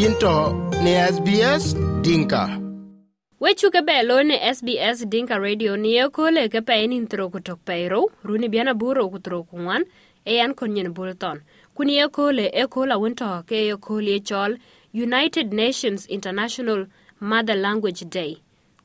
yinto ne SBS Dinka. wechu ke be lo ne SBS Dinka Radio ni e ko le ke pe ni ntro ku tok pe ro ru ni biana buro ku tro ku wan e an kon nyen bulton Ku ni e ko le e ko la winto ke e ko le chol United Nations International Mother Language Day.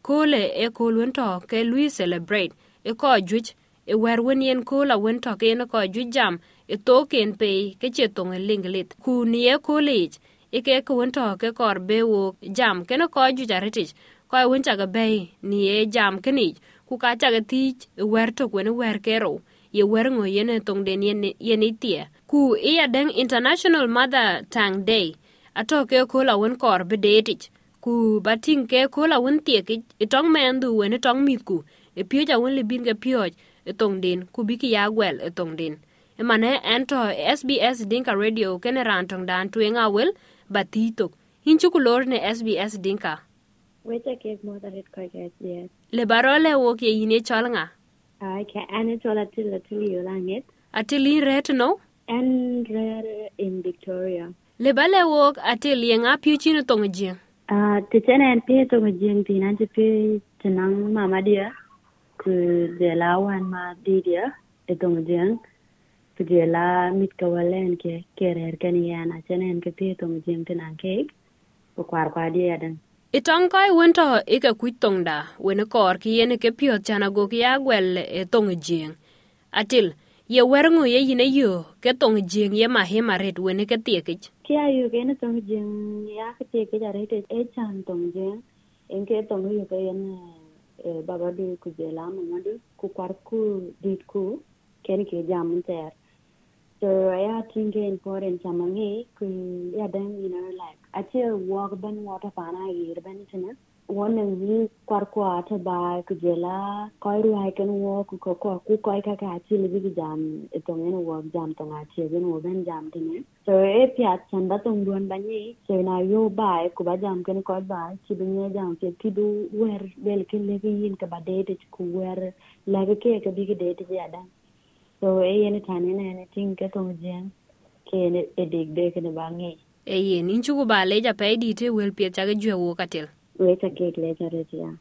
Ko le e ko winto ke lui celebrate. E ko juj e wer wen yen ko la winto ke ne ko juj jam. E to ken pe ke che tong e linglit ku ni e ko le ike ke winto ke kor be wo jam ke no ko ju jaritich ko win chaka be ni e jam kini ku ka chaka tich wer to kwen wer kero ye wer ngo yene tong den yene tie ku iya deng international mother tang day ato ke ko la won kor be detich ku batin ke ko la won tie ki itong men du wen tong mit ku. E pio ja won le bin ke pio e tong den ku bi ki ya gwel e tong den emane mane ento SBS Dinka Radio kene ran tong dan tuenga wel batito Hinchu kulor ne SBS Dinka. Wecha gave more than it koget, yes. Le barole wo ke ine chalnga Ai ke ane chola til atili yolanget. Atili ret no? En rare in Victoria. Le bale wok atili yang apiu chino tongjien. E te tichene en pe tongjien e pinanche pe tenang mama dia. Ku de lawan ma dia. Etongjien. E to jing ku de la mit ka walen ke kerer kan yana chene en ke pe to jing tinan ke ku kwar kwa dia dan itong kai wento ike kuj tong da wene kor ki yene ke piot chana go ki ya gwel e tong jing. Atil ye werngu ye yine yo ke tong jing ye mahima ret wene ke tiekich kia yu ke na tong jing ya ke te ke jare te e chan tong jing. En ke tong yu ke en eh, baba du ku je la mama du ku kwar ku dit ku ken ke jam ter so ya think important? Chamangi ku yeah then you know like ache walk ban water pana yir ban tena one ni kwar ku ata ba kujela je la koi ru hai wo ko ko ku koi ka ka chi li bi jam etong en wo jam tong a che gen wo ban jam tena so e pya chanda tong duan ban ni so na yo ba ku ba jam ken ko ba chi bi ne jam ke ti du wer bel ken le bi yin ka ba de ku wer la ke ke bi ke de de ya dan so e yen tane na ne ting ke tong jeng ke ne e dig de ke ne ba ngi e ye nin chuku ba leja pe di te wel piet chake jwe wo katil we ta ke le ta re ya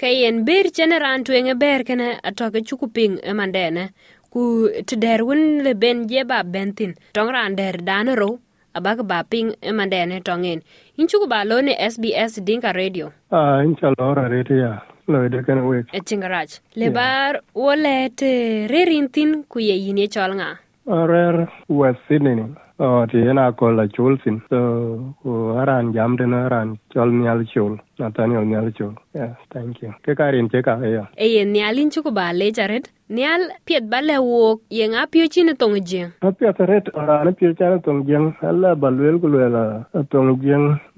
ke yen ber chene ran tuenge ber kene atoke chuku ping e mandene ku ti der wun le ben je ba bentin tong ran der dane ro abak ba ping e mandene tongen in chuku ba lo ne SBS Dinka Radio. Ah, rete ya. Lo de kana lawedekene wek eh, iya. lebar wo le te rerin thin ku rer west sydney ni o ti yen akol so ku aran jam tene nah, aran col nial cul nathaniel nial cul yes ya, thank you. Ke karin ce ka ah, iya. eyo eh, eye nialin ci ba le jared. Nial piet ba le wok ye ŋa pio ci ne toŋ jieŋ a ah, piet ret rane pio ca ne toŋ jieŋ ala ba luel ku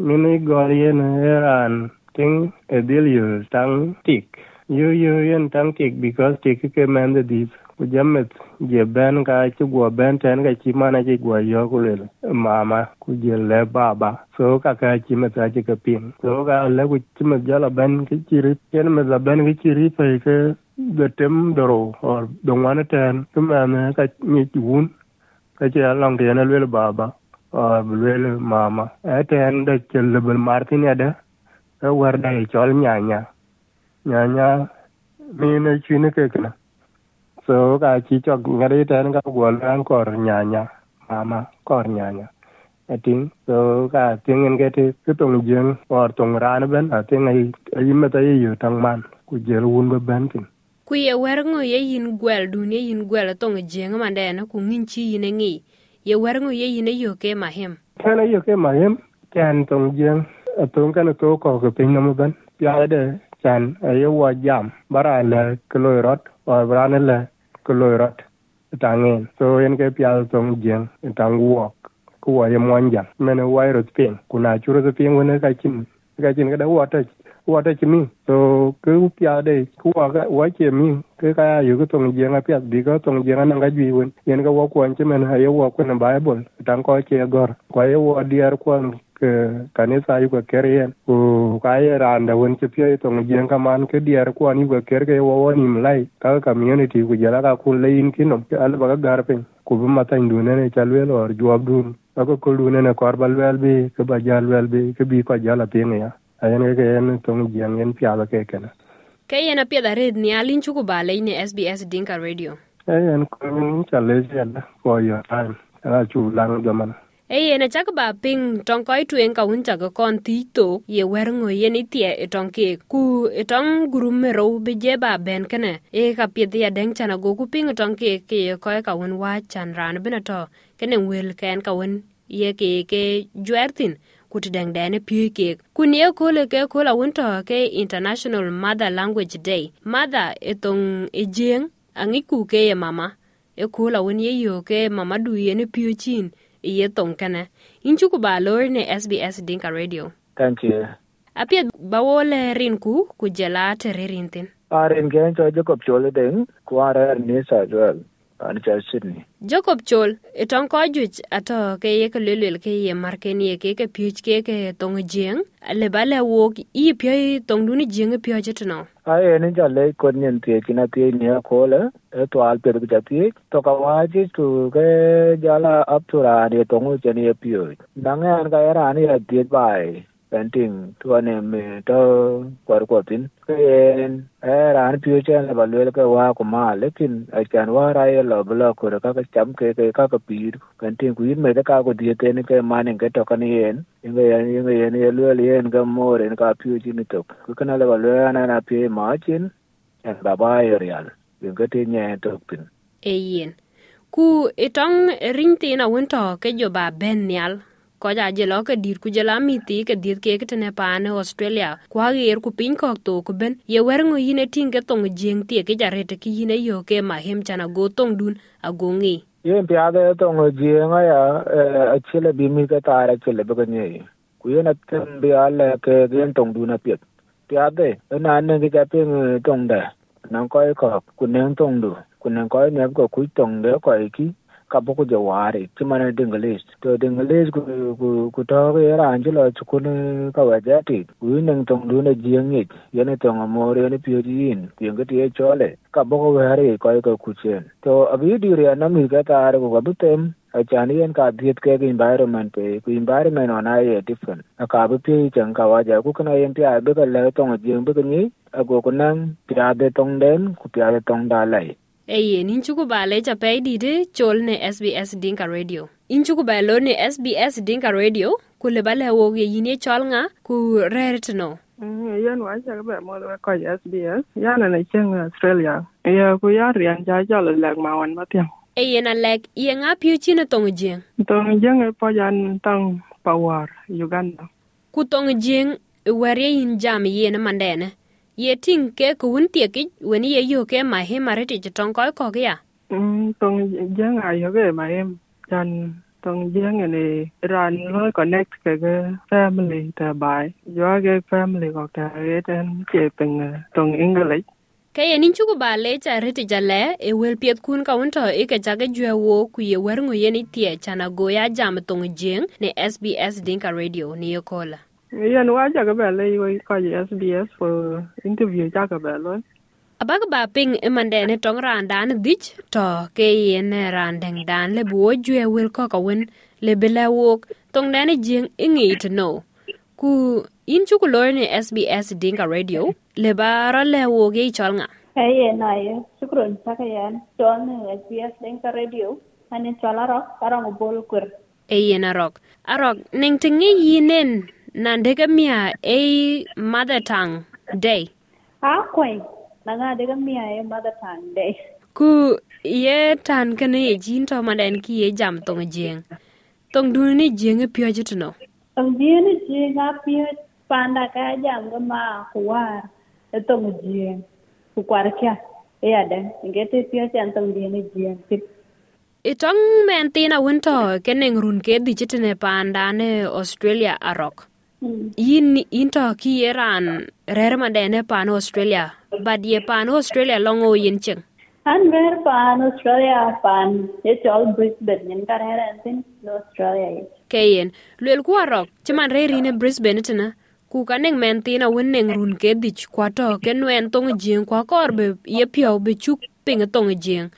mini gol yen nah, eran ting edil yu tang tik. Yu yu yen tang tik because tik ke man the deep. Ku jamet je ben ka chi gwa ben ten ka chi mana chi gwa yo ku lela. Mama ku je le baba. So ka ka chi met ka chi ka pin. So ka le ku chi met jala ben ki chiri. Yen met la ben ki chiri pa ke the tem doro or dongwana ten. Kumana ka ni wun ka ci long de na lwel baba or lwel mama eten de chel bel martin ya de e war da e chol nyanya nyanya mi chine ke so ka chi chok ngari ten ka gol an kor nyanya mama kor nyanya ating so ka tingen ke te ke tong jeng or tong ran ben ating ai ai meta ye tang man ku jel wun be ben tin ku ye wer ngo ye yin gwel dun ye yin gwel tong jeng na ku ngin chi yine ngi ye wer ngo ye yine yo ke mahem kana yo ke mahem kan tong jeng atong kana to ko ke pin nam ben ya de chan ayo wa jam bara le kloirot or brane le kloirot tangen so yen ke pya tong jeng tang wo ku wa ye mon jam mene wa ro pin. Kuna churo de pin wona ka chin ka chin ka da wa ta wa ta chimi so ku pya de ku wa ga wa che mi. Ke ka yu ko tong jeng a pya bi ko tong jeng na ga ji won yen ga wa ko an che mene ayo wa ko na bible tang ko che gor. Ko ye wa diar ko ke kanisa yu ka ker yen ku ka randa wen ci pye tong jien ka man ke dier kwan yu ka ker wo won im ka community ku jela ka kun le in kinom ke al ba gar pe ku bu mata ndu ne ne or job dun ka ko ko dun ne kor bal bi ke ba jal bi ke bi ko jala pe ya ayen ke yen tong jien yen pya ke kana ke yen apiedha red ni alin chuku bale ine SBS Dinka Radio. Ayen kwa mimi chalezi ala kwa your time. Ala chu lang jamana eyene ca kiba piŋ toŋ ko i tuen kawun ca kokon tok ye werŋö yen i tie i e ku e i toŋ gurup merou bi je ba ben kene i e kapiöth yadeŋ can ago ku piŋ i toŋ kek ki ye ko i kawun waac can raan bine to. Kene wel ken kawun ye ke juwer thin ku ti deŋdeni piöi kek ku nie kole ke kol awun to ke international mother language day. Mother i toŋ i jieŋ aŋic ku ke ye mama. I kol awun yeyo ke mama du yeni piöcin iye tonkana inchu inchuku ba lor ne SBS Dinka Radio. Thank you. Apia bawole rin ku ku jela teririn tin. Arin gen cho Jacob Chole den ku ara ni sa well. an ca Jacob Chol, itong ko juj ato ke ye ke lulul ke ye marken ye ke ke piuch ke ke tong jeng, le ba le wok i pyo tong duni jeng pyo jetno. आए एने जा ले को नियन ते किना ते ने खोल तो आल पे जाती है तो कवाज तो के जाला अब थोड़ा रे तो मुझे नहीं पियो दंगे अनका यार आने रख दिए बाय ka era painting tu ane me to kwar ko tin ken era eh, an pio chen la balwel ka wa ko ma lekin a chan wa ra ye lo blo ko ka ka cham ke ke ka ka pir. Painting ku me ka ko die te ne ke man ke to kan yen. Inge yen inge yen, ye lwel yen ga more en ka pio chi ni to ku kana la balwel na na pie ma chin en ba ba ye real. Inge te nye to pin. E yen. Ku e itong ringtina a wento ke jo ba ben nyal ko ja je lo ke dir ku jela mi ti ke dir ke ke ne pa ne australia. Kwa ge er ku pin ko to ku ben. Ye wer ngo yine tin ke tong jeng ti ke ja rete ki yine yo ke ma hem chana go tong dun a go ngi. Yen pya de tong jeng ya eh, a chile bi mi ke ta ra chile be ne ku ye na atem bi ale ke gen tong dun a pet pya de e na ne ke ja pe eh, tong da nan ko ko ku ne tong du. Ku ne ko ne ko ku tong de ko ki. ka buku je wari ti mana dingilis to dingilis ku to ke ra anjilo chukun ka waja ti ku nang tong du na jiangit yana tong amor yana pyo jin yeng ti e chole ka buku wari ko ko kuchen to abi di ri na mi ka tar ko ga butem achani en ka dhiet ke environment pe ku environment ona ye different. Akabu pe chang ka waja ku kana yen pya be ka le tong jeng be ni ago kunang pya de tong den ku pya de tong da lai eye nin chuku ba le cha pe di de chol ne SBS Dinka Radio. In chuku ba lo ne SBS Dinka Radio. Ku le ba le wo ye yin ye chol nga ku rer tno yan wa cha ba mo wa ko SBS ya na na chen Australia. Ya ku ya rian ja ja le lak ma wan ma tiang eye na lek ye nga piu chi na tong jeng tong jeng e po jan tang pawar Uganda. Ku tong jeng ye yin jam ye na mandene ye ting ke ku wun tie ki wen ye yo ke ma he mare ti tong ko ko ya? Mm tong jeng a yo ke ma em jan tong jeng ne ran lo connect ke ke family ta bai. Yo ke family ko ta ye ten che peng tong english. Ke ye nin chuku ba le cha rete jale e wel piet kun ka won to e ke cha ke jwe wo ku ye wer ngo ye ni tie chana go ya jam tong jeng ne SBS Dinka Radio ni yo kola Iya, nu aja ke bela iwe kaji SBS for interview cha ke bela. lo abak ba ping imande ne tong randan dich to ke yen randeng dan le buo jwe wil ko ka wen le bela wok tong dan jing ingi to no. ku in chu ku ne SBS Dinka Radio le bara le wo ge chol nga Hey, na ye, shukron saka yan. Chol ne SBS Dinka Radio. Ani chola ro, karang bol kur. e yen arok arok neng tingi yinen nan ndege mia e mother tang day kwai. Nanga ndege mia e mother tongue day. ku ye tan kene ye jin to maden ki ye jam tong jeng tong du ni jeng e pyo jitno Tong jeng ni jeng a pyo panda ka jam ga ma kuwar. E tong jeng Ku kwar kya. E aden. Ngete pyo chan tong jeng ni jeng itong men tina winto keneng run ke di jitne panda ne australia arok. Yin into ki ye ran rer madene pan australia bad ye pan australia longo yin cheng An ver pan Australia pan. Ye chol Brisbane. Nyen kar hera tin. No Australia ye. keyen luel ku arok chiman re rine brisbane tina ku kaneng men tina wen neng run ke dich kwa to ke nwen tong jing kwa kor be ye pio be chuk ping tong jing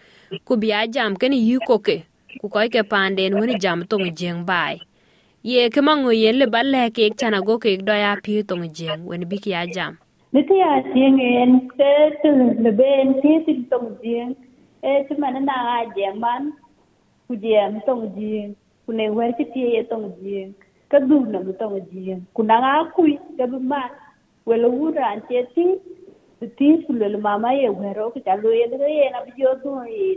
ku bia jam ken yu koke ku koy ke panden woni jam tong jeng bai ye ke ngo ye le balle ke chana go ke do ya pi tong jeng, wen bi ki ya jam. Ni ti ya jeng e en, te tu le ben ti ti tong jeng. E ti man na a jeng man, ku jeng tong jeng, ku ne wer ti ti ye tong jeng. Ka du na mu tong jeng, ku na ga ku ke bu ma welo wura an che ti ti ku le mama ye wero ku ta lo ye de ye na bi yo tu ye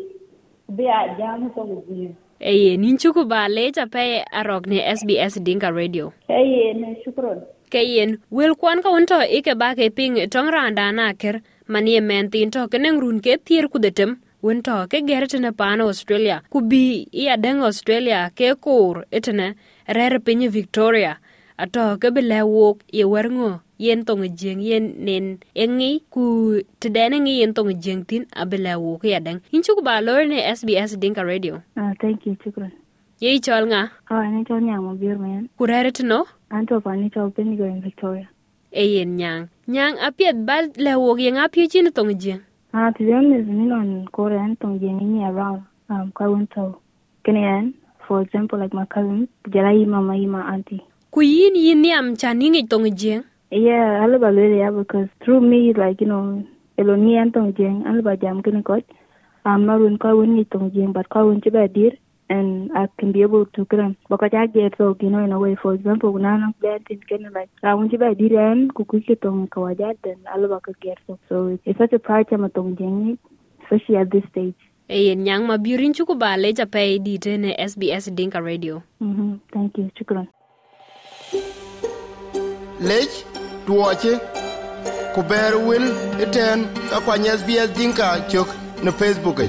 bi a jam tong jeng. Eye, ninchuku leja chape arok ni SBS Dinka Radio. Eye. Keyen, wil kwan ka unto ike bake ping tong randa naker, manie men thin to keneng run ke thier kudetem, wen to ke ger tene pan Australia, kubi iya deng Australia ke kur itene rere pinye Victoria, ato ke bile wok ye werngo yen tong jeng yen nen engi ku tedene ngi yen tong jeng tin abile wok ya deng inchu ba lor ne SBS Dinka Radio Ah, thank you, chukran. ye chol nga Oh, ani chol nyang mo bir man. ku rere tino Anto pa ni chol Benigo in Victoria. e yen nyang nyang apiet ba le wok ye nga pye chin tong jeng Ah, to honest, ni non Korean tong jeng ni around. Um, kwa winto. Kenyan, for example, like my cousin, jala ima ma ima auntie. ku yin yin niam chan ngi tong jeng Yeah, I love really yeah, because through me, like, you know, eloni an tong jeng, I love jam kini kot. I'm not when kwa win ni tong jeng, but kwa win chiba dir, and I can be able to kram. Because I get so, you know, in a way, for example, when I'm not in kini like, I want chiba dir and kukuki tong kawajat, then I love I get so. So it's such a pride to my tong jeng, especially at this stage. e yen nyang ma birin chuku ba le cha pe di te ne SBS Dinka Radio Mm-hmm. Thank you. Shukran. lec tuoche ku ber wil iten ka kwany sbs dinka chok ne facebook